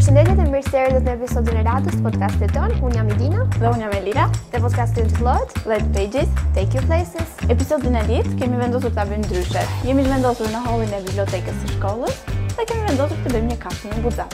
Përshëndetje dhe mirë se erdhët në episodin e radhës të podcastit tonë. Unë jam Edina dhe unë jam Elira. Te podcasti ynë Float, Let Pages Take You Places. Episodin e dytë kemi vendosur ta bëjmë ndryshe. Jemi vendosur në hollin e bibliotekës së shkollës dhe kemi vendosur të bëjmë një kafe me Buxatin.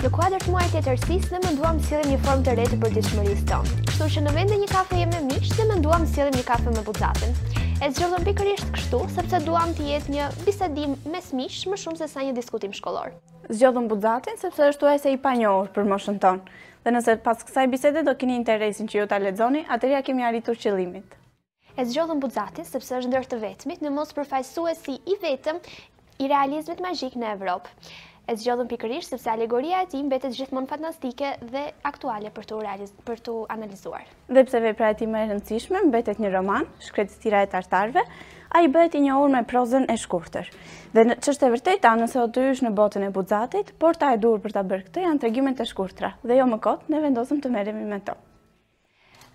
Në kuadër të muajit të letërsisë, ne menduam të sillim një formë të re të përditshmërisë tonë. Kështu që në vend të një kafeje me miq, ne menduam të sillim një kafe me Buxatin. E zgjodhëm pikërisht kështu, sepse duam të jetë një bisedim mes miqsh më shumë se sa një diskutim shkollor. Zgjodhëm Buxatin sepse është thuajse i panjohur për moshën tonë. Dhe nëse pas kësaj bisede do keni interesin që ju ta lexoni, atëherë ia kemi arritur qëllimit. E zgjodhëm Buxatin sepse është ndër të vetmit në mos përfaqësuesi i vetëm i realizmit magjik në Evropë. E zgjodhëm pikërisht sepse alegoria e tij mbetet gjithmonë fantastike dhe aktuale për t'u për t'u analizuar. Dhe pse vepra e tij më e rëndësishme mbetet një roman, Shkretëtira e tartarëve, ai bëhet i njohur me prozën e shkurtër. Dhe ç'është e vërteta, nëse do të hysh në botën e Buxatit, porta e duhur për ta bërë këtë janë tregimet e shkurtra, dhe jo më kot, ne vendosëm të merremi me to.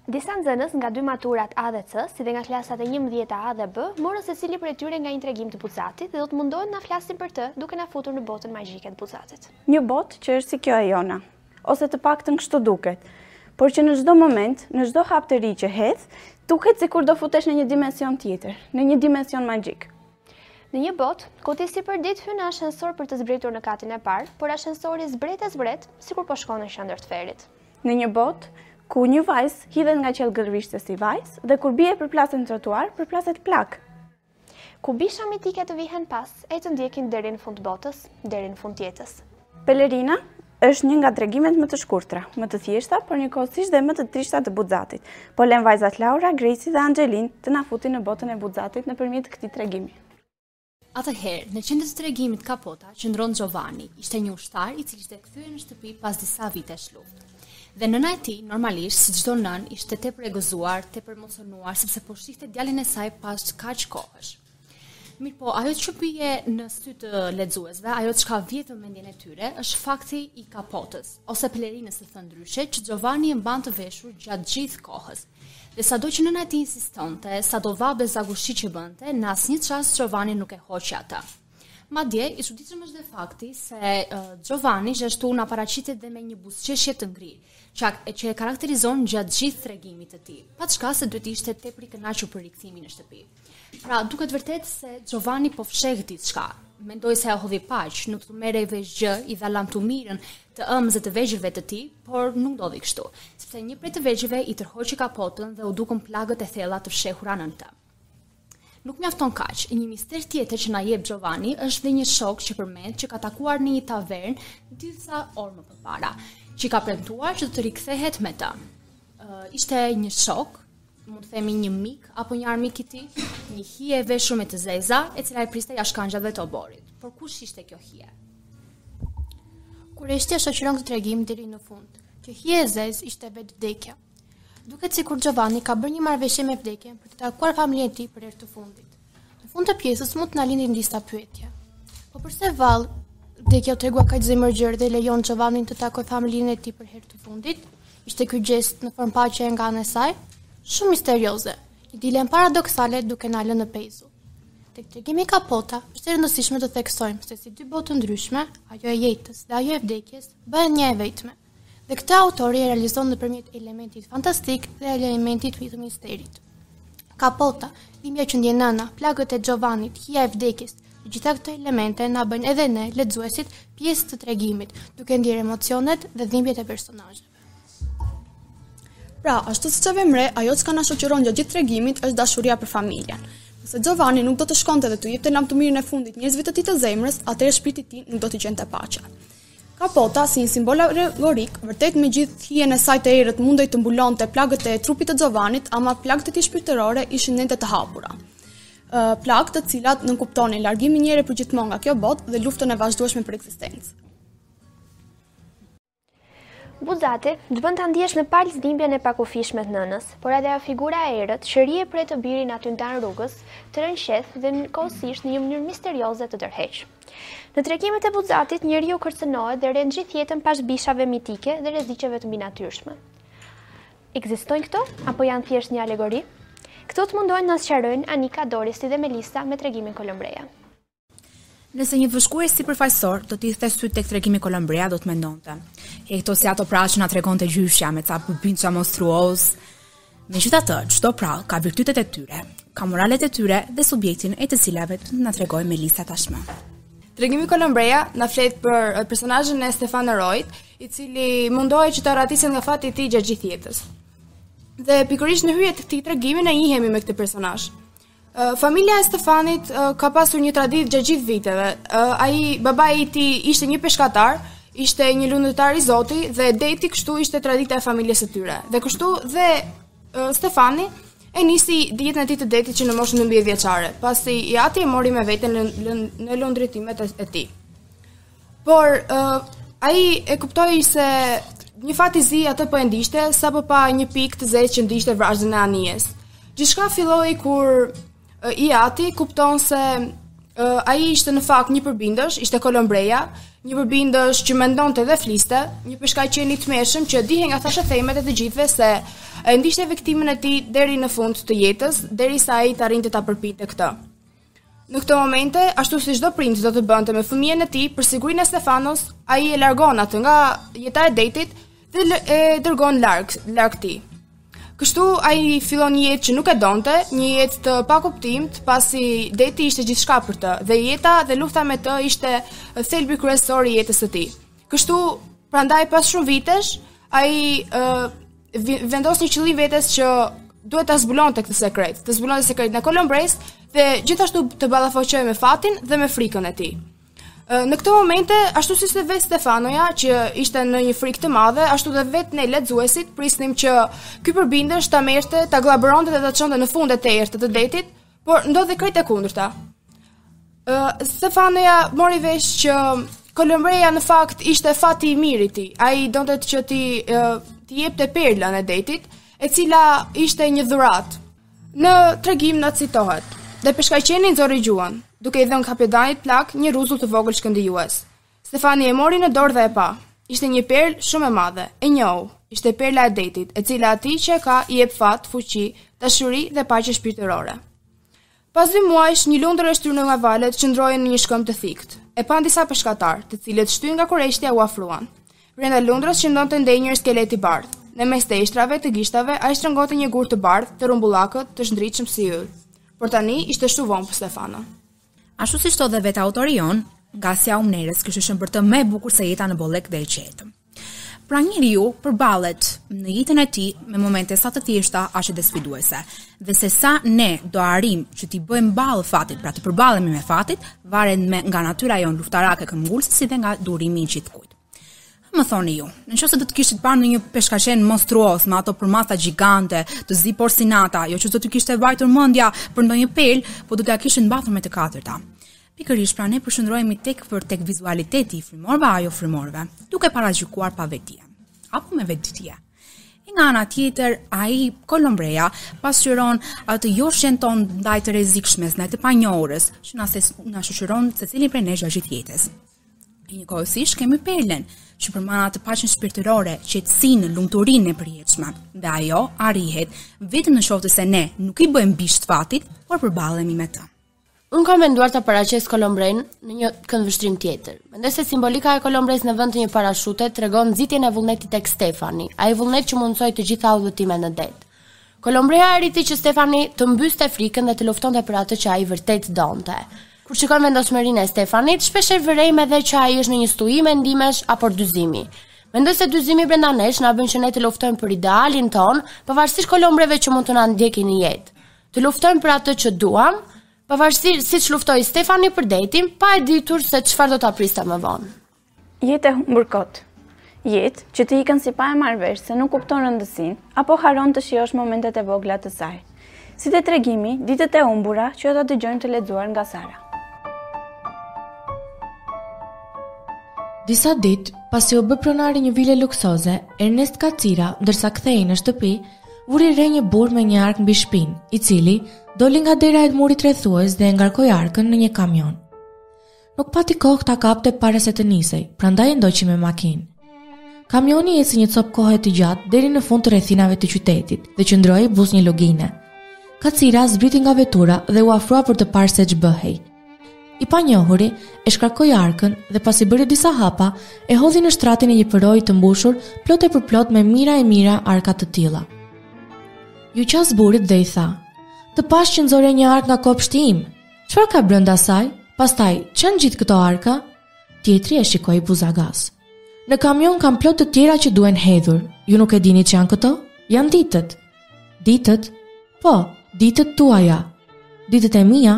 Disa nxënës nga dy maturat A dhe C, si dhe nga klasat e njëmbëdhjeta A dhe B, morën secili prej tyre nga një tregim të Buxatit dhe do të mundohen na flasin për të, duke na futur në botën magjike të Buxatit. Një botë që është si kjo e jona, ose të paktën kështu duket, por që në çdo moment, në çdo hap të ri që hedh, duket sikur do futesh në një dimension tjetër, në një dimension magjik. Në një botë, ku ti si përditë hyn në ashensor për të zbritur në katin e parë, por ashensori zbret e zbret, sikur po shkon në qendër të ferrit. Në një botë ku një vajzë hidhet nga qiellgërvishtësi si vajzë dhe kur bie përplaset në trotuar, përplaset plakë. Ku bisha mitike të vihen pas e të ndjekin deri në fund botës, deri në fund jetës. Pelerina është një nga tregimet më të shkurtra, më të thjeshta, por njëkohësisht dhe më të trishta të Buxatit. Po lëmë vajzat Laura, Grejsi dhe Anxhelin të na futin në botën e Buxatit nëpërmjet këtij tregimi. Atëherë, në qendër të tregimit Kapota qëndron Xhovani, ishte një ushtar i cili ishte kthyer në shtëpi pas disa vitesh luftë. Dhe nëna e tij, normalisht, si çdo nënë, ishte tepër e gëzuar, tepër emocionuar sepse po shihte djalin e saj pas kaq kohësh. Mirëpo, ajo që bie në sy të lexuesve, ajo çka mbetet në mendjen e tyre, është fakti i kapotës, ose pelerinës e thënë ndryshe, që Xhovani e mban të veshur gjatë gjithë kohës. Dhe sado që nëna e tij insistonte, sado vapë e zagushi që bënte, në asnjë çast Xhovani nuk e hoqi atë. Madje, i çuditshëm është dhe fakti se Xhovani gjithashtu na paraqitet dhe me një buzëqeshje të ngrirë, që, që e karakterizon gjatë gjithë tregimit të tij, paçka se duhet ishte tepër i kënaqur për rikthimin në shtëpi. Pra, duket vërtet se Giovanni po fsheh diçka. Mendoj se e hodhi paq, nuk do të merrej vesh gjë, i dha lamtumirën të ëmës dhe të vegjëlve të tij, por nuk ndodhi kështu, sepse një prej të vegjëlve i tërhoqi kapotën dhe u dukën plagët e thella të fshehura nën të. Nuk mjafton kaq, një mister tjetër që na jep Giovanni është dhe një shok që përmend që ka takuar në një tavernë disa orë më përpara, që ka premtuar që do të rikthehet me të. Uh, ishte një shok mund të themi një mik apo një armik i tij, një hije e veshur me të zeza, e cila e priste jashtë kangjellave të oborrit. Por kush ishte kjo hije? Kureshtja shoqëron këtë tregim deri në fund, kjo hije e zezë ishte vetë vdekja. Duket sikur Giovanni ka bërë një marrëveshje me vdekjen për të takuar familjen e tij për herë të fundit. Në fund të pjesës mund të na lindin disa pyetje. Po përse vallë vdekja u tregua kaq zemërgjerë dhe lejon Giovannin të takojë familjen e tij për herë të fundit? Ishte ky gjest në formë paqe nga ana e saj, shumë misterioze. Një dilemë paradoksale duke na lënë në pezull. Tek tregimi Kapota, është e rëndësishme të theksojmë se si dy botë të ndryshme, ajo e jetës dhe ajo e vdekjes, bëhen një e vetme. Dhe këtë autori e realizon nëpërmjet elementit fantastik dhe elementit të misterit. Kapota, dhimbja që ndjen nëna, plagët e Giovannit, hija e vdekjes, të gjitha këto elemente na bëjnë edhe ne lexuesit pjesë të tregimit, duke ndjerë emocionet dhe dhimbjet e personazheve. Pra, ashtu siç e vëmë re, ajo çka na shoqëron gjatë gjithë tregimit është dashuria për familjen. Nëse Giovanni nuk do të shkonte dhe t'u jepte lamtumirën e fundit njerëzve të tij të zemrës, atëherë shpirti i tij nuk do të gjente paqe. Kapota, si një simbol alegorik, vërtet me gjithë hijen e saj të errët mundej të mbulonte plagët e trupit të Giovannit, ama plagët e tij shpirtërore ishin ende të hapura. Plagë të cilat nënkuptonin largimin njëherë e përgjithmonë nga kjo botë dhe luftën e vazhdueshme për ekzistencë. Buzati, të bën ta ndjesh në palcë dhimbjen e pakufishme të nënës, por edhe figura e errët që rri e pret të birin aty matanë rrugës, të rrëqeth dhe njëkohësisht në një mënyrë misterioze të tërheq. Në tregimet e Buzatit, njeriu kërcënohet dhe rend gjithë jetën pas bishave mitike dhe rreziqeve të mbinatyrshme. Ekzistojnë këto apo janë thjesht një alegori? Këto do të mundohen të na sqarojnë Anika, Dorisi dhe Melisa me tregimin Kolombreja. Nëse një vëzhgues sipërfaqësor do të hidhte sytë tek tregimi Kolombreja do të mendonte, e këto si ato përralla që na tregonte gjyshja me ca përbindësha monstruozë, Megjithatë, çdo përrallë ka virtytet e tyre, ka moralet e tyre dhe subjektin e të cilave do të na tregojë Melisa tashmë. Tregimi Kolombreja na flet për eh, personazhin e Stefano Roit, i cili mundohej që të arratisej nga fati i tij gjatë gjithë jetës. Dhe pikërisht në hyrje të këtij tregimi ne njihemi me këtë personazh. Familja e Stefanit ka pasur një traditë gjatë gjithë viteve. Ai babai i tij ishte një peshkatar, ishte një lundërtar i zoti dhe deti kështu ishte tradita e familjes së tyre. Dhe kështu dhe Stefani e nisi jetën e tij të detit që në moshën 19 vjeçare, pasi i ati e mori me vete në në lundritimet e tij. Por, uh, ai e kuptoi se një fat i zi atë po e ndiqte, sapo pa një pikë të zezë që ndiqte vrazhdën e anijes. Gjithçka filloi kur uh, i ati kupton se uh, ai ishte në fakt një përbindësh, ishte Kolombreja, një përbindësh që mendonte dhe fliste, një peshkaqen i tmerrshëm që dihej nga thashethemet e të gjithëve se e ndiqte viktimën e tij deri në fund të jetës, derisa ai të arrinte ta përpinte këtë. Në këto momente, ashtu si çdo prind do të bënte me fëmijën e tij për sigurinë e Stefanos, ai e largon atë nga jeta e detit dhe e dërgon larg, larg tij. Kështu ai fillon një jetë që nuk e donte, një jetë të pakuptimtë, pasi deti ishte gjithçka për të dhe jeta dhe lufta me të ishte thelbi kryesor i jetës së tij. Kështu, prandaj pas shumë vitesh, ai vendos një qëllim vetes që duhet ta zbulonte këtë sekret, të zbulonte sekretin e Kolombres dhe gjithashtu të ballafaqohej me fatin dhe me frikën e tij. Në këto momente, ashtu si se vetë Stefanoja që ishte në një frikë të madhe, ashtu dhe vetë ne lexuesit prisnim që ky përbindësh ta merrte, ta gllabëronte dhe ta çonte në fundet e errët të detit, Por ndodhi krejt e kundërta. Ë uh, Stefanoja mori vesh që Kolombreja në fakt ishte fati i mirë i tij. Ai donte që t'i uh, t'i jepte perlën e detit, e cila ishte një dhuratë. Në tregim na citohet: "Dhe peshkaqeni nxori gjuhën, duke i dhënë kapedanit plak një rruzull të vogël shkëndijues. Stefani e mori në dorë dhe e pa. Ishte një perlë shumë e madhe, e njohu. Ishte perla e detit, e cila atij që e ka i jep fat, fuqi, dashuri dhe paqe shpirtërore. Pas dy muajsh, një lundër e shtyrë nga valët qëndroi në një shkëmb të thiktë. E panë disa peshkatarë, të cilët shtyrë nga kureshtja u afruan. Brenda lundrës qëndronte ndenjur një skelet i bardhë. Në mes të eshtrave të gishtave, ai shtrëngonte një gur të bardhë, të rrumbullakët, të shndritshëm si yll. Por tani ishte shumë vonë për Stefanon. Ashtu siç thotë dhe vetë autori jonë, ngasja e humnerës kishte qenë për të më e bukur se jeta në bollëk dhe e qetë. Pra njeriu përballet në jetën e tij me momente sa të thjeshta aq edhe sfiduese. Dhe se sa ne do arrijmë që t'i bëjmë ballë fatit, pra të përballemi me fatit, varet më nga natyra jonë luftarake këmbëngulëse si dhe nga durimi i gjithkujt. Më thoni ju, në qoftë se do të kishit parë ndonjë peshkaqen monstruos me ato përmasa gjigante, të zi porsi nata, jo që do t'ju kishte vajtur mendja për ndonjë perlë, po do t'ia kishit mbathur me të katërta. Pikërisht pra ne përqendrohemi tek për tek vizualiteti i frymorëve a jofrymorëve, duke paragjykuar pa vetëdije apo me vetëdije. E nga ana tjetër, ai Kolombreja pasqyron atë joshjen tonë ndaj të rrezikshmes, ndaj të panjohurës, që na na shoqëron secilin prej nesh gjatë gjithë jetës. E njëkohësisht kemi perlën, që përmban atë paqen shpirtërore, qetësinë, lumturinë e përjetshme. Dhe ajo arrihet vetëm në qoftë se ne nuk i bëjmë bisht fatit, por përballemi me të. Unë kam menduar ta paraqes kolombrenë në një këndvështrim tjetër. Mendoj se simbolika e kolombresë në vend të një parashute tregon nxitjen e vullnetit tek Stefani, ai vullnet që mundësoi të gjitha udhëtimet në det. Kolombrea arriti që Stefani të mbyste frikën dhe të luftonte për atë që ai vërtet donte. Kur shikojmë vendosmërinë e Stefanit, shpesh e vërejmë edhe që ai është në një stuhi mendimesh apo dyzimi. Mendoj se dyzimi brenda nesh na bën që ne të luftojmë për idealin tonë, pavarësisht kolombreve që mund të na ndjekin në jetë. Të luftojmë për atë që duam, pavarësisht siç luftoi Stefani për detin, pa e ditur se çfarë do ta priste më vonë. Jetë e humbur kot. Jetë që të ikën si pa e marrë vesh se nuk kupton rëndësinë apo harron të shijosh momentet e vogla të saj. Si te tregimi, ditët e humbura që do ta dëgjojmë të lexuar nga Sara. Disa ditë pasi u bë pronar i një vile luksoze, Ernest Kacira, ndërsa kthehej në shtëpi, vuri re një burrë me një arkë mbi shpinë, i cili doli nga dera e murit rrethues dhe e ngarkoi arkën në një kamion. Nuk pati kohë ta kapte para se të nisej, prandaj e ndoqi me makinë. Kamioni eci një copë kohe të gjatë deri në fund të rrethinave të qytetit dhe qëndroi buzë një lugine. Kacira zbriti nga vetura dhe u afrua për të parë se ç'bëhej. I panjohuri e shkarkoi arkën dhe pasi bëri disa hapa, e hodhi në shtratin e një përroi të mbushur, plot e përplot me mijëra e mijëra arka të tilla. Iu qas burrit dhe i tha: "Të pashë që nxore një arkë nga kopshti im." Çfarë ka brenda saj? Pastaj, ç'janë gjithë këto arka? Tjetri e shikoi buzagas. Në kamion kam plot të tjera që duhen hedhur. Ju nuk e dini ç'janë këto? Janë ditët. Ditët? Po, ditët tuaja. Ditët e mia?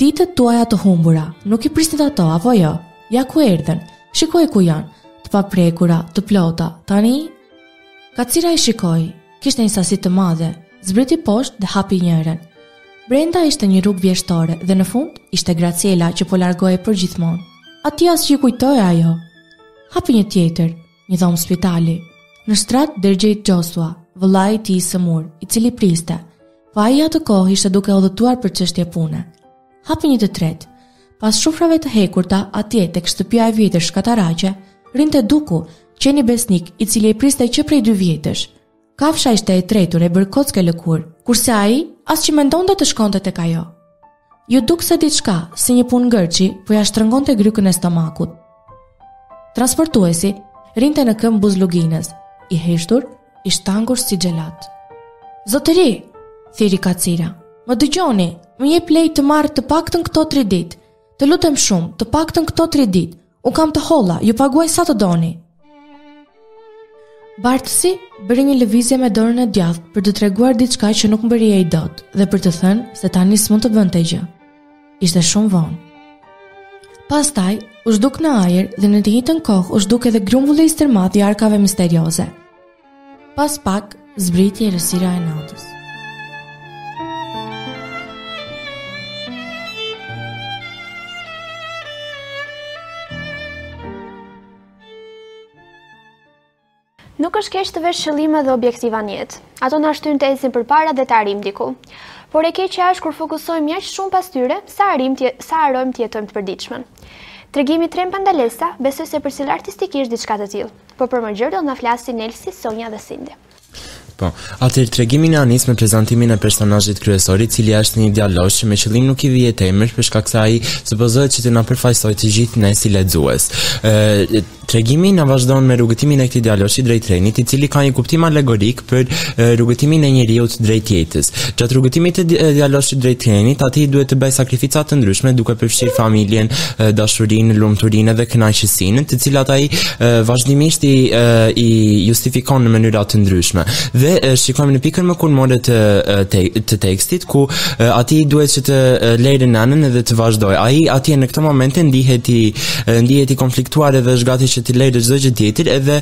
Ditët tuaja të humbura. Nuk i prisnit ato, apo jo? Ja ku erdhën. Shikoji ku janë. Të paprekura, të plota. Tani Kacira i shikoi, kishte një sasi të madhe, zbriti poshtë dhe hapi njërën. Brenda ishte një rrugë vjeshtore dhe në fund ishte Graciela që po largohej përgjithmonë. Atij as që i kujtohej ajo. Hapi një tjetër, një dhomë spitali. Në shtrat dërgjej Xhosua, vëllai i tij i sëmurë, i cili e priste. Po ai atë kohë ishte duke udhëtuar për çështje pune. Hapi një të tretë. Pas shufrave të hekurta, atje tek shtëpia e vjetër shkataraqe, rrinte Duku, qeni besnik, i cili e priste që prej dy vjetësh. Kafsha ishte e tretur e bërë kockë e lëkurë, kurse ai as që mendonte të shkonte tek ajo. Iu duk se diçka, si një punë ngërçi, po ia shtrëngonte grykën e stomakut. Transportuesi rrinte në këmbë buzë luginës, i heshtur, i shtangur si xhelat. Zotëri, thirri Kacira, më dëgjoni, më jep leje të marr të paktën këto tri ditë, të lutem shumë, të paktën këto tri ditë, unë kam të holla, ju paguaj sa të doni. Bartësi bëri një lëvizje me dorën e djathtë për të treguar diçka që nuk mbërrihej dot dhe për të thënë se tani s'mund të bënte gjë. Ishte shumë vonë. Pastaj, u zhduk në ajër dhe në të njëjtën kohë u zhduk edhe grumbulli i stërmadh i arkave misterioze. Pas pak, zbriti errësira e natës. Nuk është keq të vesh qëllime dhe objektiva në jetë. Ato na shtyjnë të ecim përpara dhe të arrijmë diku. Por e keqja është kur fokusohemi aq shumë pas tyre, sa arrijmë të sa harrojmë të jetojmë të përditshmen. Tregimi Tren pa ndalesa, besoj se përcjell artistikisht diçka të tillë. Por për më gjërë do të na flasin Nelsi, Sonja dhe Sindi. Po. Atëherë tregimin e nis me prezantimin e personazhit kryesor, i cili është një djalosh që me qëllim nuk i vihet emri për shkak se ai supozohet që të na përfaqësojë të gjithë ne si lexues. Ë tregimi na vazhdon me rrugëtimin e këtij djaloshi drejt trenit, i cili ka një kuptim alegorik për rrugëtimin e njeriut drejt jetës. Gjatë rrugëtimit të djaloshit drejt trenit, atij i duhet të bëjë sakrifica të ndryshme duke përfshirë familjen, dashurinë, lumturinë dhe kënaqësinë, të cilat ai vazhdimisht i, i justifikon në mënyra të ndryshme. Dhe shikojmë në pikën më kulmore të te, të tekstit ku atij duhet që të lërë nënën dhe të vazhdojë. Ai atje në këtë moment e ndihet i ndihet i konfliktuar edhe është gati që të lërë çdo gjë tjetër edhe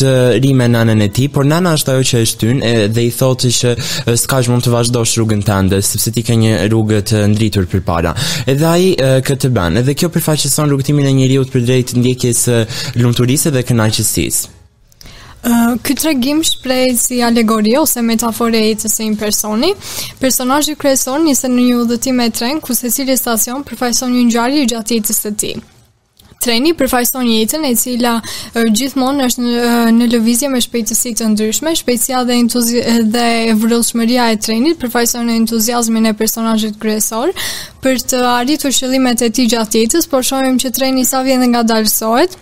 të rrijë me nënën e tij, por nëna është ajo që e shtyn dhe i thotë që dhe s'ka gjë mund të vazhdosh rrugën tënde, sepse ti ke një rrugë të ndritur përpara. Edhe ai këtë bën, edhe kjo përfaqëson rrugëtimin e njeriut për drejt ndjekjes së lumturisë dhe kënaqësisë. Ky tregim shprehet si alegori ose metaforë e jetës së një personi. Personazhi kryesor niset në një udhëtim me tren ku secili stacion përfaqëson një ngjarje gjatë jetës së tij. Treni përfaqëson jetën e cila gjithmonë është në, në lëvizje me shpejtësi të ndryshme, shpejtësia dhe entuzi edhe vrullshmëria e trenit përfaqëson entuziazmin e personazhit kryesor për të arritur qëllimet e tij gjatë jetës, por shohim që treni sa vjen dhe ngadalësohet,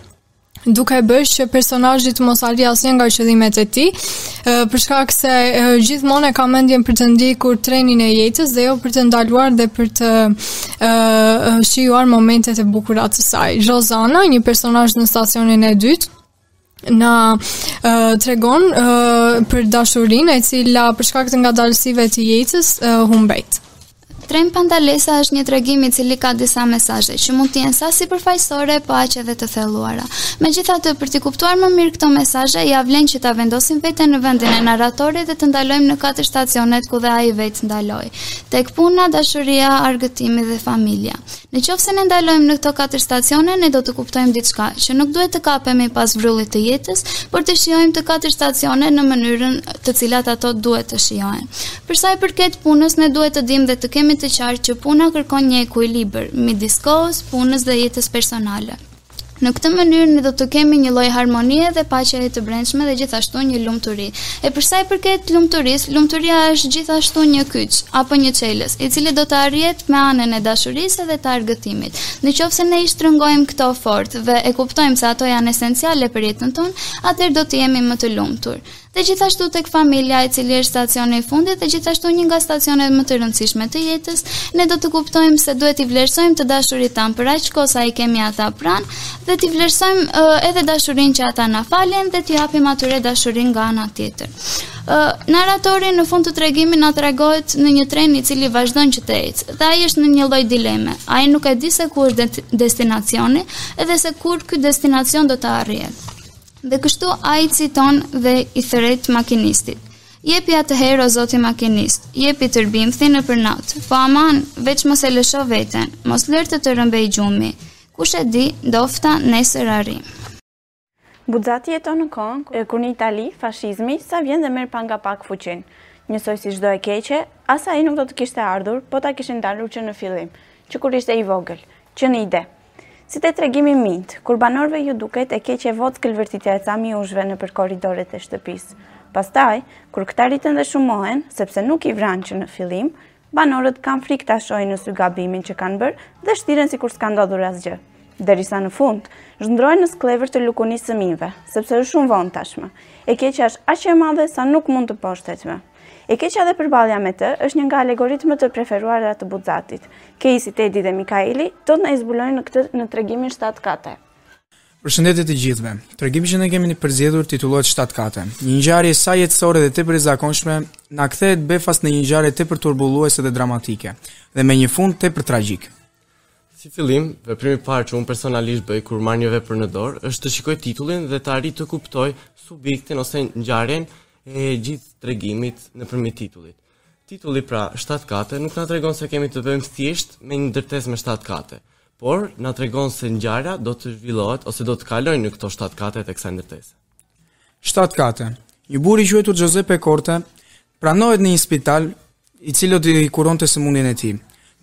duke bërë që personazhi të mos arrijë asnjë nga qëllimet e tij. për shkak se gjithmonë e ka mendjen për të ndjekur trenin e jetës dhe jo për të ndaluar dhe për të uh, shijuar momentet e bukura të saj. Rozana, një personazh në stacionin e dytë, na uh, tregon uh, për dashurinë e cila për shkak të ngadalësive të jetës uh, humbet. Tren pa ndalesa është një tregim i cili ka disa mesazhe që mund të jenë sa sipërfaqësore, po aq edhe të thelluara. Megjithatë, për t'i kuptuar më mirë këto mesazhe, ia vlen që ta vendosim veten në vendin e narratorit dhe të ndalojmë në katër stacionet ku dhe ai vetë ndaloi. Tek puna, dashuria, argëtimi dhe familja. Në qoftë se ne ndalojmë në këto katër stacione, ne do të kuptojmë diçka, që nuk duhet të kapemi pas vrullit të jetës, por të shijojmë të katër stacionet në mënyrën të cilat ato duhet të shijohen. Për sa i përket punës, ne duhet të dimë dhe të kemi të qartë që puna kërkon një ekuilibër midis kohës, punës dhe jetës personale. Në këtë mënyrë ne do të kemi një lloj harmonie dhe paqeje të brendshme dhe gjithashtu një lumturi. E për sa i përket lumturisë, lumturia është gjithashtu një kyç apo një çelës, i cili do të arrihet me anën e dashurisë dhe të argëtimit. Në qoftë se ne i shtrëngojmë këto fort dhe e kuptojmë se ato janë esenciale për jetën tonë, atëherë do të jemi më të lumtur. dhe gjithashtu tek familja e cila është stacioni i fundit dhe gjithashtu një nga stacionet më të rëndësishme të jetës, ne do të kuptojmë se duhet t'i vlerësojmë të dashurit tanë për aq kohë sa i kemi ata pranë dhe t'i vlerësojmë uh, edhe dashurinë që ata na falin dhe t'i japim atyre dashurinë nga ana tjetër. Uh, narratori në fund të tregimit na tregohet në një tren i cili vazhdon që të ecë dhe ai është në një lloj dileme. Ai nuk e di se ku është destinacioni dhe se kur ky destinacion do të arrihet. Dhe kështu ai citon dhe i thërret makinistit. Jepi atëherë o zoti makinist, jepi tërbimthi nëpër natë, po aman, veç mos e lësho veten, mos lër të të rrëmbejë gjumi, kush e di, ndofta nesër arrijmë. Buxati jeton në kohën kur në Itali fashizmi sa vjen dhe merr pak nga pak fuqinë. Njësoj si çdo e keqe, as ai nuk do të kishte ardhur po ta kishin ndalur që në fillim, që kur ishte i vogël, që në ide. Si te tregimi Minjtë, kur banorëve iu duket e kotë vërtitja e ca miushve nëpër koridoret e shtëpisë. Pastaj, kur këta rriten dhe shumohen, sepse nuk i vranë që në fillim, banorët kanë frikë ta shohin në sy gabimin që kanë bërë dhe shtiren sikur s'ka ndodhur asgjë. Derisa në fund, shndërrohen në skllevër të lukunisë së minjve, sepse është shumë vonë tashmë. E keqja është aq e madhe sa nuk mund të mposhtet më. E keqja dhe përballja me të është një nga alegoritë më të preferuara të Buxatit. Kejsi, Tedi dhe Mikaeli do të na i zbulojnë këtë në tregimin 7 kate. Përshëndetje të gjithëve. Tregimi që ne kemi përzgjedhur titullohet 7 kate. Një ngjarje sa jetësore dhe tepër e zakonshme na kthehet befas në një ngjarje tepër turbulluese dhe dramatike dhe me një fund tepër tragjik. Si fillim, veprimi i parë që unë personalisht bëj kur marr një vepër në dorë është të shikoj titullin dhe të arrij të kuptoj subjektin ose ngjarjen e gjithë tregimit nëpërmjet titullit. Titulli pra 7 kate nuk na tregon se kemi të bëjmë thjesht me një ndërtesë me 7 kate, por na tregon se ngjarja do të zhvillohet ose do të kalojnë në këto 7 kate të kësaj ndërtese. 7 kate. Një burrë i quajtur Giuseppe Korte pranohet në një spital i cili do të kuronte sëmundjen e tij.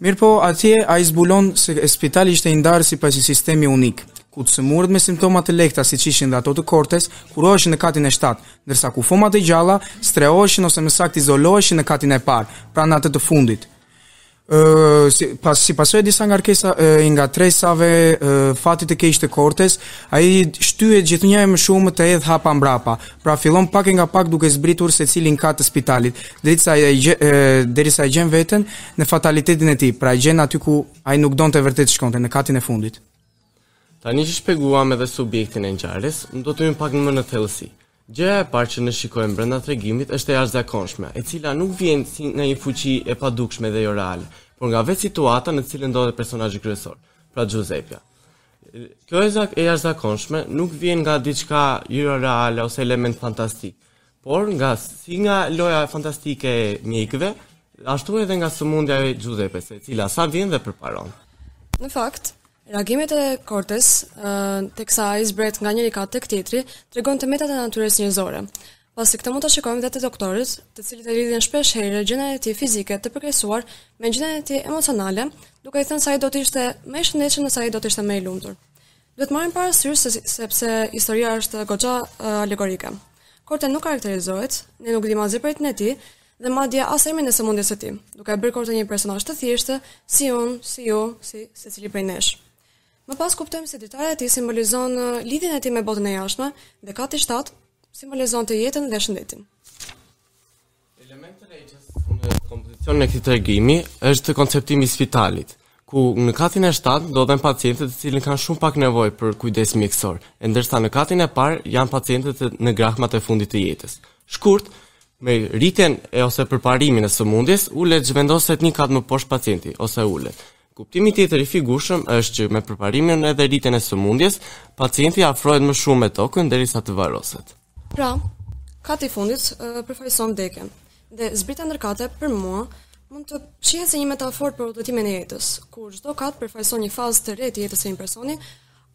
Mirëpo, atje ai zbulon se e spitali ishte i ndarë sipas një sistemi unik, ku të sëmurët me simptoma të lehta siç ishin dhe ato të kortes, kuroheshin në katin e shtatë, ndërsa kufomat e gjalla strehoheshin ose më saktë izoloheshin në katin e parë, pra në atë të fundit. Ë, si pas si pasojë e disa ngarkesa e ngatërresave, e, fatit të keq të kortes, ai shtyhet gjithnjë e më shumë të hedhë hapa mbrapa, Pra fillon pak e nga pak duke zbritur secilin kat të spitalit, derisa e, gje, e, derisa e gjen veten në fatalitetin e tij, pra e gjen aty ku ai nuk donte vërtet shkonte në katin e fundit. Tani që shpjeguam edhe subjektin e ngjarjes, më do të hyjmë pak më në thellësi. Gjëja e parë që ne shikojmë brenda tregimit është e jashtëzakonshme, e cila nuk vjen si nga një fuqi e padukshme dhe jo reale, por nga vetë situata në të cilën ndodhet personazhi kryesor, pra Giuseppe. Kjo e zak e jashtëzakonshme nuk vjen nga diçka jo reale ose element fantastik, por nga si nga loja fantastike e mjekëve, ashtu edhe nga sëmundja e Giuseppes, e cila sa vjen dhe përparon. Në fakt, reagimet e Kortes, teksa ai zbret nga njëri kat tek tjetri, tregon të metat e natyrës njerëzore. pasi këtë mund ta shikojmë dhe te doktorët, të cilët e lidhin shpesh herë gjendjen e tij fizike të përkeqësuar me gjendjen e tij emocionale, duke i thënë se ai do të ishte më i shëndetshëm nëse ai do të ishte më i lumtur. Duhet të marrim parasysh se sepse historia është goxha uh, alegorike. Korte nuk karakterizohet, ne nuk dimë asgjë për jetën e tij dhe madje as emrin e sëmundjes së tij, duke e bërë Korte një personazh të thjeshtë, si unë, si ju, si secili prej nesh. Më pas kuptojmë se dritarja e tij simbolizon lidhjen e tij me botën e jashtme dhe kati 7 simbolizon të jetën dhe shëndetin. Elementi i risisë në kompozicionin e këtij tregimi është konceptimi i spitalit, ku në katin e 7 ndodhen pacientët të cilët kanë shumë pak nevojë për kujdes mjekësor, e ndërsa në katin e parë janë pacientët në grahmat e fundit të jetës. Shkurt, me rritjen e ose përparimin e sëmundjes, ulet zhvendoset një kat më poshtë pacienti ose ulet. Kuptimi tjetër i figurshëm është që me përparimin edhe rritjen e sëmundjes, pacienti afrohet më shumë me tokën derisa të varroset. Pra, kati i fundit përfaqëson vdekjen, dhe zbritja ndër kate për mua mund të shihet si një metaforë për udhëtimin e jetës, ku çdo kat përfaqëson një fazë të re të jetës së një personi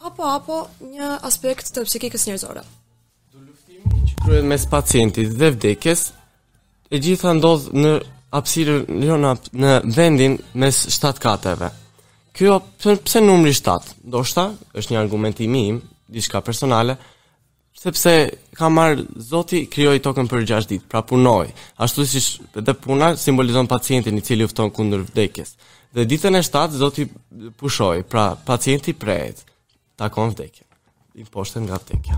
apo apo një aspekt të psikikës njerëzore. Luftimi që kryhet mes pacientit dhe vdekjes, e gjitha ndodh në hapësirë jo në, në vendin mes 7 kateve. Kjo pse, pse numri 7? Ndoshta është një argument i im, diçka personale, sepse ka marrë Zoti krijoi tokën për 6 ditë, pra punoi. Ashtu si dhe puna simbolizon pacientin i cili lufton kundër vdekjes. Dhe ditën e 7 Zoti pushoi, pra pacienti prehet. takon vdekjen. Imposhtet nga vdekja.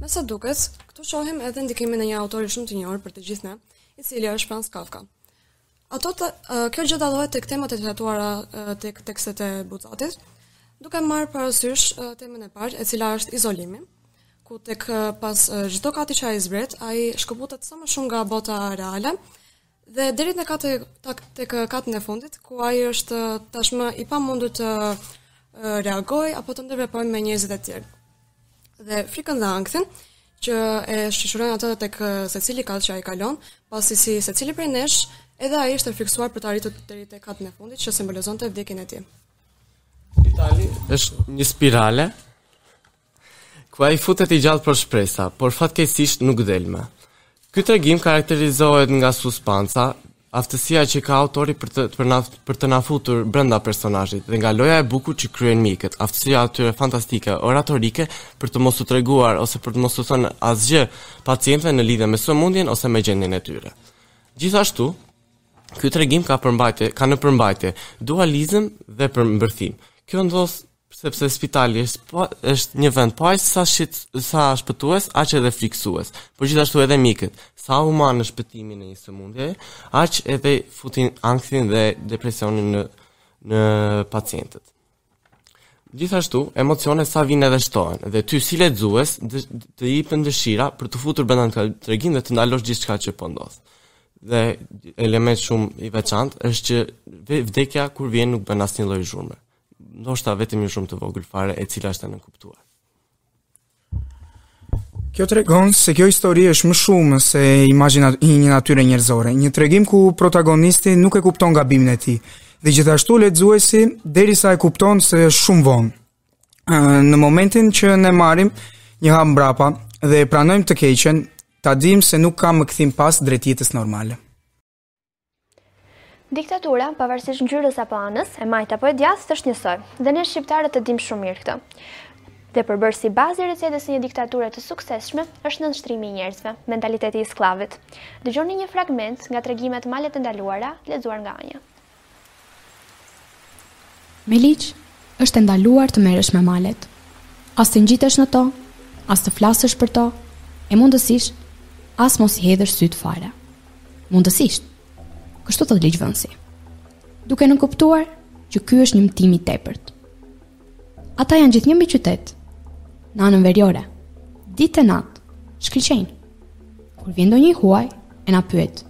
Me sa duket, këtu shohim edhe ndikimin e një autori shumë të njohur për të gjithë ne, i cili është Franz Kafka. Ato të, kjo gjë dallohet tek temat e trajtuara tek tekstet e Buzatit, duke marrë parasysh temën e parë, e cila është izolimi, ku tek pas çdo kati që ai zbret, ai shkëputet sa më shumë nga bota reale Dhe deri në katë tek katën e fundit, ku ai është tashmë i pamundur të reagojë apo të ndërveprojë me njerëzit e tjerë. Dhe frikën dhe ankthin që e shoqërojnë atë tek secili kat që ai kalon, pasi si secili prej nesh, edhe ai është i frikësuar për të arritur deri tek katën e fundit që simbolizonte vdekjen e tij. Spitali është një spirale Ku ai futet i gjallë plot shpresa, por fatkeqësisht nuk del më. Ky tregim karakterizohet nga suspansa, aftësia që ka autori për të për na për të na futur brenda personazhit dhe nga loja e bukur që kryejnë mjekët, aftësia e tyre fantastike oratorike për të mos u treguar ose për të mos u thënë asgjë pacientëve në lidhje me sëmundjen ose me gjendjen e tyre. Gjithashtu, ky tregim ka përmbajtje, ka në përmbajtje dualizëm dhe përmbërthim. Kjo ndodh sepse spitali është po, është një vend po aq sa shit, sa shpëtues, aq edhe frikësues. Por gjithashtu edhe mjekët, sa humanë në shpëtimin e një sëmundje, aq edhe futin ankthin dhe depresionin në në pacientët. Gjithashtu, emocionet sa vijnë edhe shtohen dhe ty si lexues të jepet dëshira për t'u futur brenda në tregim dhe të ndalosh gjithçka që po ndodh. Dhe element shumë i veçantë është që vdekja kur vjen nuk bën asnjë lloj zhurme Ndoshta vetëm një shumë të vogël fare e cila është e nënkuptuar. Kjo tregon se kjo histori është më shumë se imazhi i një natyre njerëzore, një tregim ku protagonisti nuk e kupton gabimin e tij, dhe gjithashtu lexuesi derisa e kupton se është shumë vonë. Në momentin që ne marrim një hap mbrapa dhe e pranojmë të keqen, ta dimë se nuk ka më kthim pas drejt jetës normale. Diktatura, pavarësisht ngjyrës apo anës, e majtë apo e djathtë është njësoj, dhe ne shqiptarët e dimë shumë mirë këtë. Dhe përbërësi bazë i recetës së një diktature të suksesshme është nënshtrimi i njerëzve, mentaliteti i skllavit. Dëgjoni një fragment nga tregimet Malet e ndaluara, lexuar nga Anja. Me ligj është e ndaluar të merresh me malet, as të ngjitesh në to, as të flasësh për to, e mundësisht as mos i hedhësh sytë fare. Mundësisht. Kështu thotë ligjvënësi. Duke nënkuptuar që ky është një mëtim i tepërt. Ato janë gjithnjë mbi qytet, në anën veriore, ditë e natë, shkëlqejnë. Kur vjen ndonjë i huaj, e na pyet,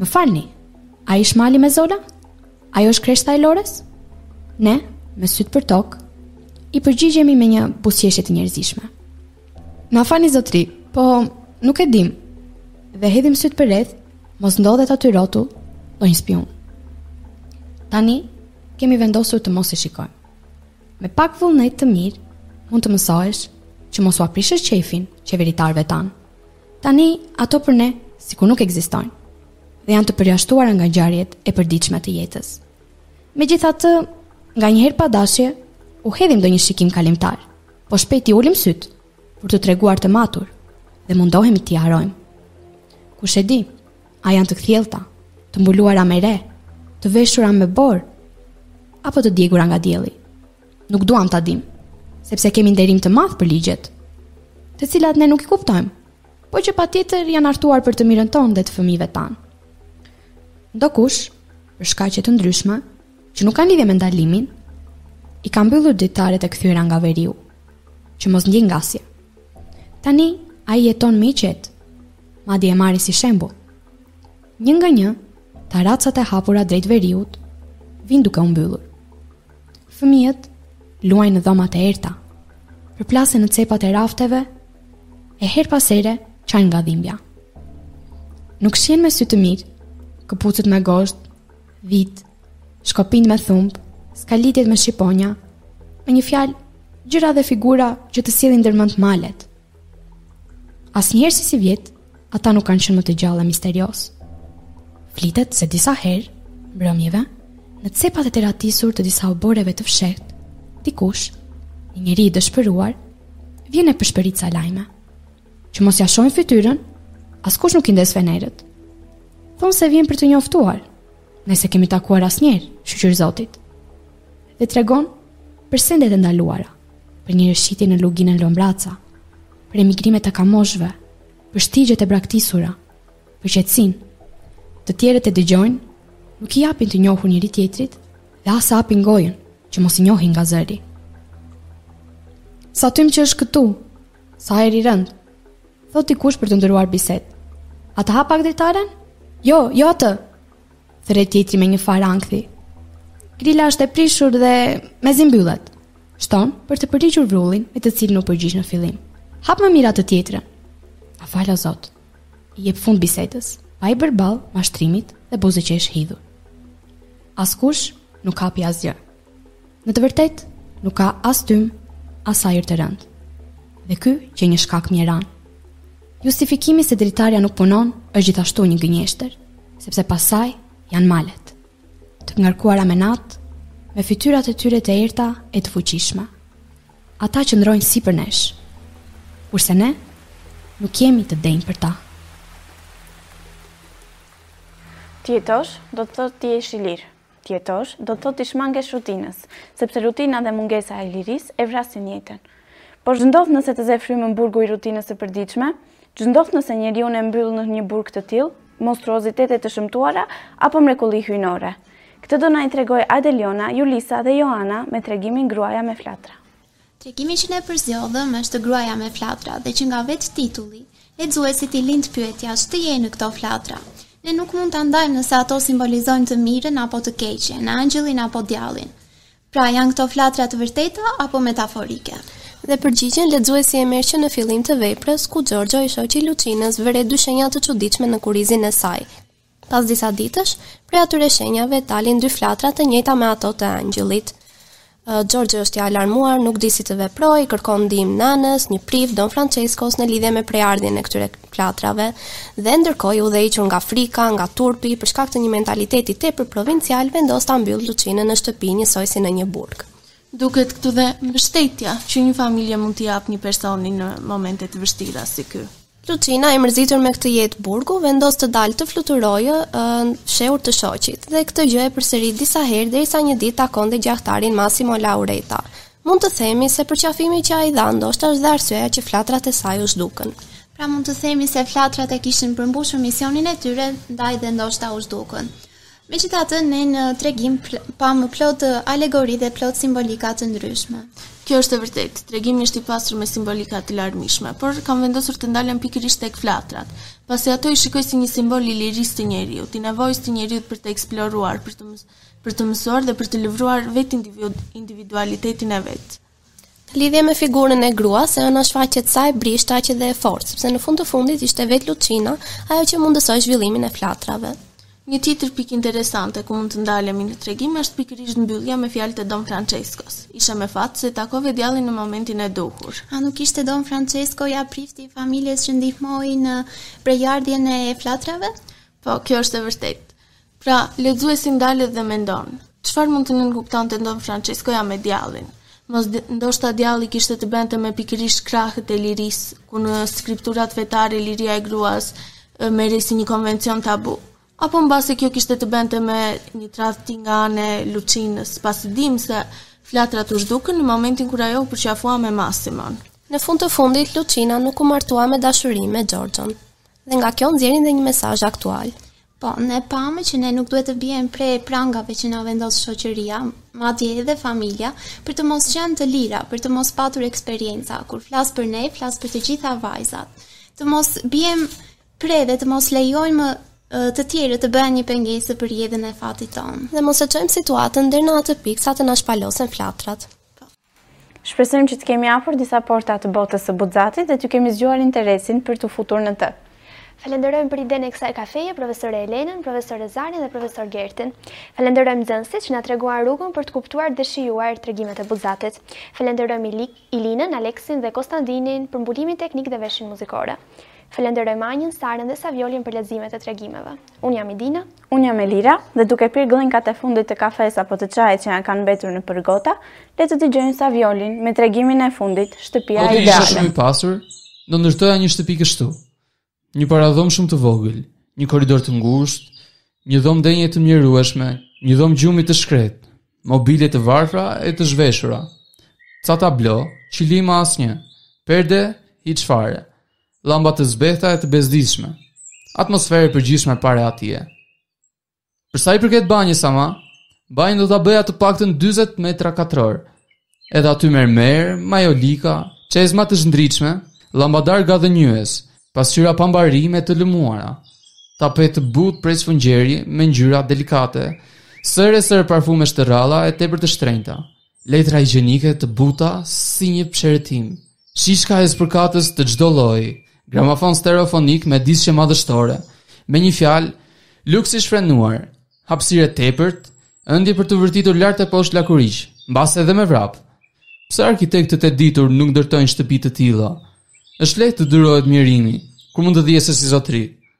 më falni, a ish mali Mezola? Ajo është kreshta e Lorës? Ne, me sytë për tokë, i përgjigjemi me një buzëqeshje të njerëzishme. Na falni zotëri, po nuk e dimë, dhe hedhim sytë përreth, mos ndodhet aty rrotull ndonjë spiun. Tani, kemi vendosur të mos i shikojmë. Me pak vullnet të mirë, mund të mësohesh që të mos ua prishësh qejfin qeveritarëve tanë. Tani ato për ne sikur nuk ekzistojnë dhe janë të përjashtuara nga ngjarjet e përditshme të jetës. Megjithatë, nganjëherë pa dashje u hedhim ndonjë shikim kalimtar, po shpejt i ulim sytë për t'u treguar të matur dhe mundohemi t'i harrojmë. Kush e di, A janë të kthjellta, të mbuluara me re, të veshura me borë apo të djegura nga dielli? Nuk duam ta dimë, sepse kemi nderim të madh për ligjet, të cilat ne nuk i kuptojmë, por që patjetër janë hartuar për të mirën tonë dhe të fëmijëve tanë. Ndokush, për shkaqe të ndryshme, që nuk kanë lidhje me ndalimin, i ka mbyllur dritaret e kthyera nga veriu, që mos ndiejë ngasje. Tani ai jeton më i qetë, Madje e marrin si shembull. Një nga një, tarracat e hapura drejt veriut vijnë duke u mbyllur. Fëmijët luajnë në dhomat e errëta, përplasen në cepat e rafteve e herë pas here qajnë nga dhimbja. Nuk shihen me sy të mirë këpucët me gozhdë, skitë, shkopinjtë me thumb, skalitjet me shqiponja, me një fjalë, gjëra dhe figura që të sjellin ndër mend malet, Asnjëherë si sivjet, ato nuk kanë qenë më të gjalla e misterioze. Flitet se disa herë, mbrëmjeve, në cepat e terratisur të disa oborreve të fshehtë, dikush, një njeri i dëshpëruar, vjen e pëshpërit ca lajme. Që mos ia shohin fytyrën, askush nuk i ndez fenerët. Thonë se vjen për t'i njoftuar, ne s'e kemi takuar asnjëherë, shyqyr Zotit. Dhe tregon për sendet e ndaluara. për një rrëshqitje në luginën Lombraca, për emigrimet e kamoshve, për shtigjet e braktisura, për qetësinë. Të tjerët e dëgjojnë, nuk i japin të njohur njëri-tjetrit dhe as e hapin gojën që mos i njohin nga zëri. Sa tym që është këtu, sa ajër i rëndë, thotë dikush për të ndërruar bisedë. A ta hap pak dritaren? Jo, jo atë, Thërret tjetri me një farë ankthi. Grila është e prishur dhe mezi mbyllet. Shton për të përgjigjur vrullin me të cilin u përgjigj në fillim. Hap më mirë atë tjetrën. Ah, fal o Zot. I jep fund bisedës, pa i bërë ballë mashtrimit dhe buzëqesh hidhur. Askush nuk kapi asgjë. Në të vërtetë, nuk ka as tym, as ajër të rëndë. Dhe ky qe një shkak mjeran. Justifikimi se dritarja nuk punon është gjithashtu një gënjeshtër, sepse pas saj janë malet. Të ngarkuara me natë, me fytyrat e tyre të errëta e të fuqishme. Ata qëndrojnë sipër nesh, kurse ne nuk jemi të denjë për ta. Të jetosh, do të thotë të jesh i lirë. Të jetosh, do të thotë t'i shmangesh rutinës, sepse rutina dhe mungesa e lirisë e vrasin jetën. Por ç'ndodh nëse të zë frymën burgu i rutinës së përditshme? Ç'ndodh nëse njeriun e mbyllin në një burg të tillë, monstruozitete të shëmtuara apo mrekulli hyjnore? Këtë do na e tregojë Adeliona, Julisa dhe Joana me tregimin Gruaja me flatra. Tregimi që ne përzgjodhëm është Gruaja me flatra dhe që nga vetë titulli, lexuesit i lind pyetja ç'të jenë këto flatra? Ne nuk mund ta ndajmë nëse ato simbolizojnë të mirën apo të keqen, engjëllin apo djallin. Pra, janë këto flatra të vërteta apo metaforike? Dhe përgjigjen lexuesi e merr që në fillim të veprës, ku Xhorxho i shoqi i Luçinës vë re dy shenja të çuditshme në kurrizin e saj. Pas disa ditësh, prej atyre shenjave dalin dy flatra të njëjta me ato të engjëllit. Xhorxho është i alarmuar, nuk di si të veprojë, kërkon ndihmë nënës, një prifti Don Franceskos në lidhje me prejardhjen e këtyre flatrave. Dhe ndërkohë i udhëhequr nga frika, nga turpi, për shkak të një mentaliteti tepër provincial, vendos ta mbyllë Luçinën në shtëpi njësoj si në një burg. Duket këtu dhe mbështetja që një familje mund t'i japë një personi në momente të vështira si ky. Luçina, e mërzitur me këtë jetë burgu, vendos të dalë të fluturojë fshehur të shoqit dhe këtë gjë e përsërit disa herë derisa një ditë takon dhe gjahtarin Massimo Laureta. Mund të themi se përqafimi që ai i dha ndoshta është dhe arsyeja që flatrat e saj u zhdukën. Pra mund të themi se flatrat e kishin përmbushur misionin e tyre, ndaj dhe ndoshta u zhdukën. Megjithatë, ne në tregim pamë plot alegori dhe plot simbolika të ndryshme. Kjo është e vërtetë. Tregimi është i pasur me simbolika të larmishme, por kam vendosur të ndalem pikërisht tek flatrat, pasi ato i shikoj si një simbol i lirisë të njeriut, i nevojës të njeriut për të eksploruar, për të për të mësuar dhe për të lëvruar vetë individualitetin e vet. lidhje me figurën e gruas se na shfaqet sa e brishtë aq edhe e fortë, sepse në fund të fundit ishte vetë Luçina ajo që mundësoi zhvillimin e flatrave. Një tjetër pikë interesante ku mund të ndalemi në tregim është pikërisht mbyllja me fjalët e Don Franceskos. Ishe me fat se takove djallin në momentin e duhur. A nuk ishte Don Franceskoja prifti i familjes që ndihmoi në prejardhjen e flatrave? Po, kjo është e vërtetë. Pra, lexuesi ndalet dhe mendon, çfarë mund të nënkuptonte Don Françeskoja me djallin? Mos ndoshta djalli kishte të bënte me pikërisht krahët e lirisë, ku në skripturat fetare liria e gruas merrej si një konvencion tabu? Apo mbase kjo kishte të bënte me një tradhti nga ana e Luçinës, pasi dimë se flatrat u zhdukën në momentin kur ajo u përqafua me Massimon. Në fund të fundit, Luçina nuk u martua me dashuri me Gjorgjon, dhe nga kjo nxjerrim dhe një mesazh aktual. Po, ne pamë që ne nuk duhet të biem pre e prangave që na vendos shoqëria, madje edhe familja, për të mos qenë të lira, për të mos patur eksperienca. Kur flas për ne, flas për të gjitha vajzat. Të mos biem pre dhe të mos lejojmë të tjerë të bëhen një pengesë për rrjedhën e fatit tonë. Dhe mos e çojmë situatën deri në atë pikë sa të na shpalosen flatrat. Shpresojmë që të kemi hapur disa porta të botës së Buxatit dhe t'ju kemi zgjuar interesin për t'u futur në të. Falenderojmë për idenë e kësaj kafeje profesore Elenën, profesore Zarin dhe profesor Gertin. Falenderojmë nxënësit që na treguan rrugën për të kuptuar dhe shijuar tregimet e Buxatit. Falenderojmë Ilik, Ilinën, Aleksin dhe Kostandinin për mbulimin teknik dhe veshjen muzikore. Falenderojmë Anjën, Sarën dhe Saviolin për leximet e tregimeve. Unë jam Idina. Unë jam Elira dhe duke pirë gllënjkat e fundit të kafesë apo të çajit që janë kanë mbetur nëpër gota, le të dëgjojmë Saviolin me tregimin e fundit Shtëpia ideale. Po të isha shumë i pasur, do ndërtoja një shtëpi kështu. Një paradhomë shumë të vogël, një korridor të ngushtë, një dhomë ndenjeje të mjerueshme, një dhomë gjumi të shkretë, mobilie të varfra e të zhveshura, ca tablo, qilima asnjë, perde, hiç fare. Llamba të zbehta e të bezdisshme. Atmosferë e përgjithshme pare atje. Për sa i përket banjës, ama, banjën do ta bëja të paktën 40 metra katror. Edhe aty mermer, majolika, çezma të zhndritshme, llambadar ngadhënjyes, pasqyra pa mbarim e të lëmuara, tapete të butë prej sfungjeri me ngjyra delikate, sërë e sërë parfumesh të rralla e tepër të shtrenjta, letra higjienike të buta si një psherëtimë. Shishka e spërkatës të çdo lloji, gramafon stereofonik me disqe madhështore, me një fjalë, luks i shfrenuar, hapësirë e tepërt, ëndje për t'u vërtitur lart e poshtë lakuriq, mbase edhe me vrap. Pse arkitektët e ditur nuk ndërtojnë shtëpi të tilla? Është lehtë të durohet mjerimi, kur mund të dhjesësh si zotëri.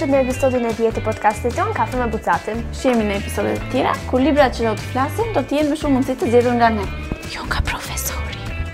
përshëndes në episodin e dhjetë të podcastit tonë, kafe me Buxatin. Shihemi në episode të tjera, ku librat që do të flasim do të jenë më shumë mundësi të zgjedhur nga ne. Jo nga profesori.